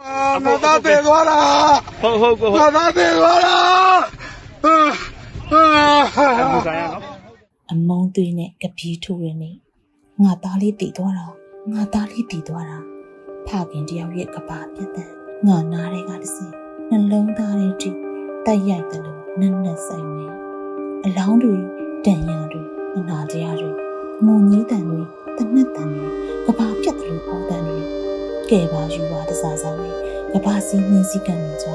အာငါသားပြေသွားတာဟုတ်ဟုတ်ကိုငါသားပြေသွားတာအာအာဟုတ်ဆိုင်ရနော်အမုန်းသွေးနဲ့ကပီးထိုးရနေငါသားလေးတည်သွားတာငါသားလေးတည်သွားတာဖခင်တယောက်ရဲ့ကဘာပြတ်တဲ့ငါနားတွေကတစ်စင်နှလုံးသားတွေထိတိုက်ရိုက်တယ်လို့နက်နက်ဆိုင်နေ အလောင်းတွေတန်ရတွေအနာတရားတွေမုံကြီးတန်တွေတနက်တန်တွေကဘာပြတ်တယ်လို့အော်တန်တွေကဲပါယူပါတစားစားလေးကဘာစီးနှင်းစည်းကန်နေကြ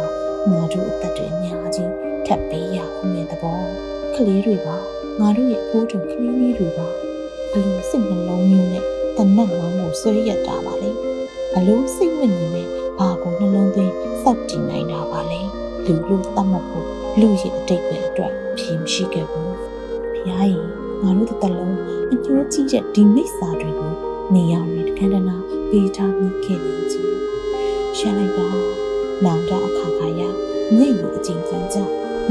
ငါတို့အသက်တွေအများကြီးထပ်ပေးရအောင်တဲ့သဘောကလေးတွေပါငါတို့ရဲ့အဖိုးတို့ကလေးလေးတွေပါဘလို့စိတ်နှလုံးမျိုးနဲ့တနတ်မောင်းကိုဆွဲရက်တာပါလေဘလို့စိတ်ဝိညာဉ်နဲ့ဘာကိုနှလုံးသွင်းစောက်တည်နိုင်တာပါလေလူလို့တတ်မှတ်ဖို့ လူရဲ့အတိတ်ပဲအတွက်ဖြေမရှိခဲ့ဘူးဘုရားကြီးငါတို့တစ်တလုံးအကျိုးကြီးတဲ့ဒီမိစ္ဆာတွေကိုနေရာတွေတခဏနာပေးထားမိခဲ့နေကြီးရှာလိုက်တာနောင်တအခါခါရညိတ်လို့အချင်းချင်းကြ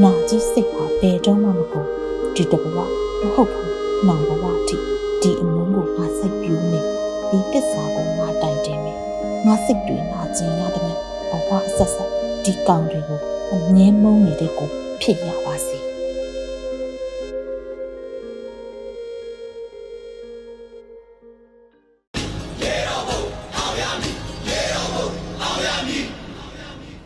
နာကြီးစိတ်ဟာဘယ်တော့မှမကုန်ဒီတဘဝမဟုတ်ဘူးနောင်ဘဝတိဒီအမုန်းကိုငါစိတ်ပြူးနေဒီတစ္ဆာကိုငါတိုင်တင်မယ်ငါစိတ်တွေနာကျင်ရတဲ့ဘဝအဆက်ဆက်ဒီကောင်တွေကို အငင်းမုန်းနေတဲ့ကိုဖြစ်ရ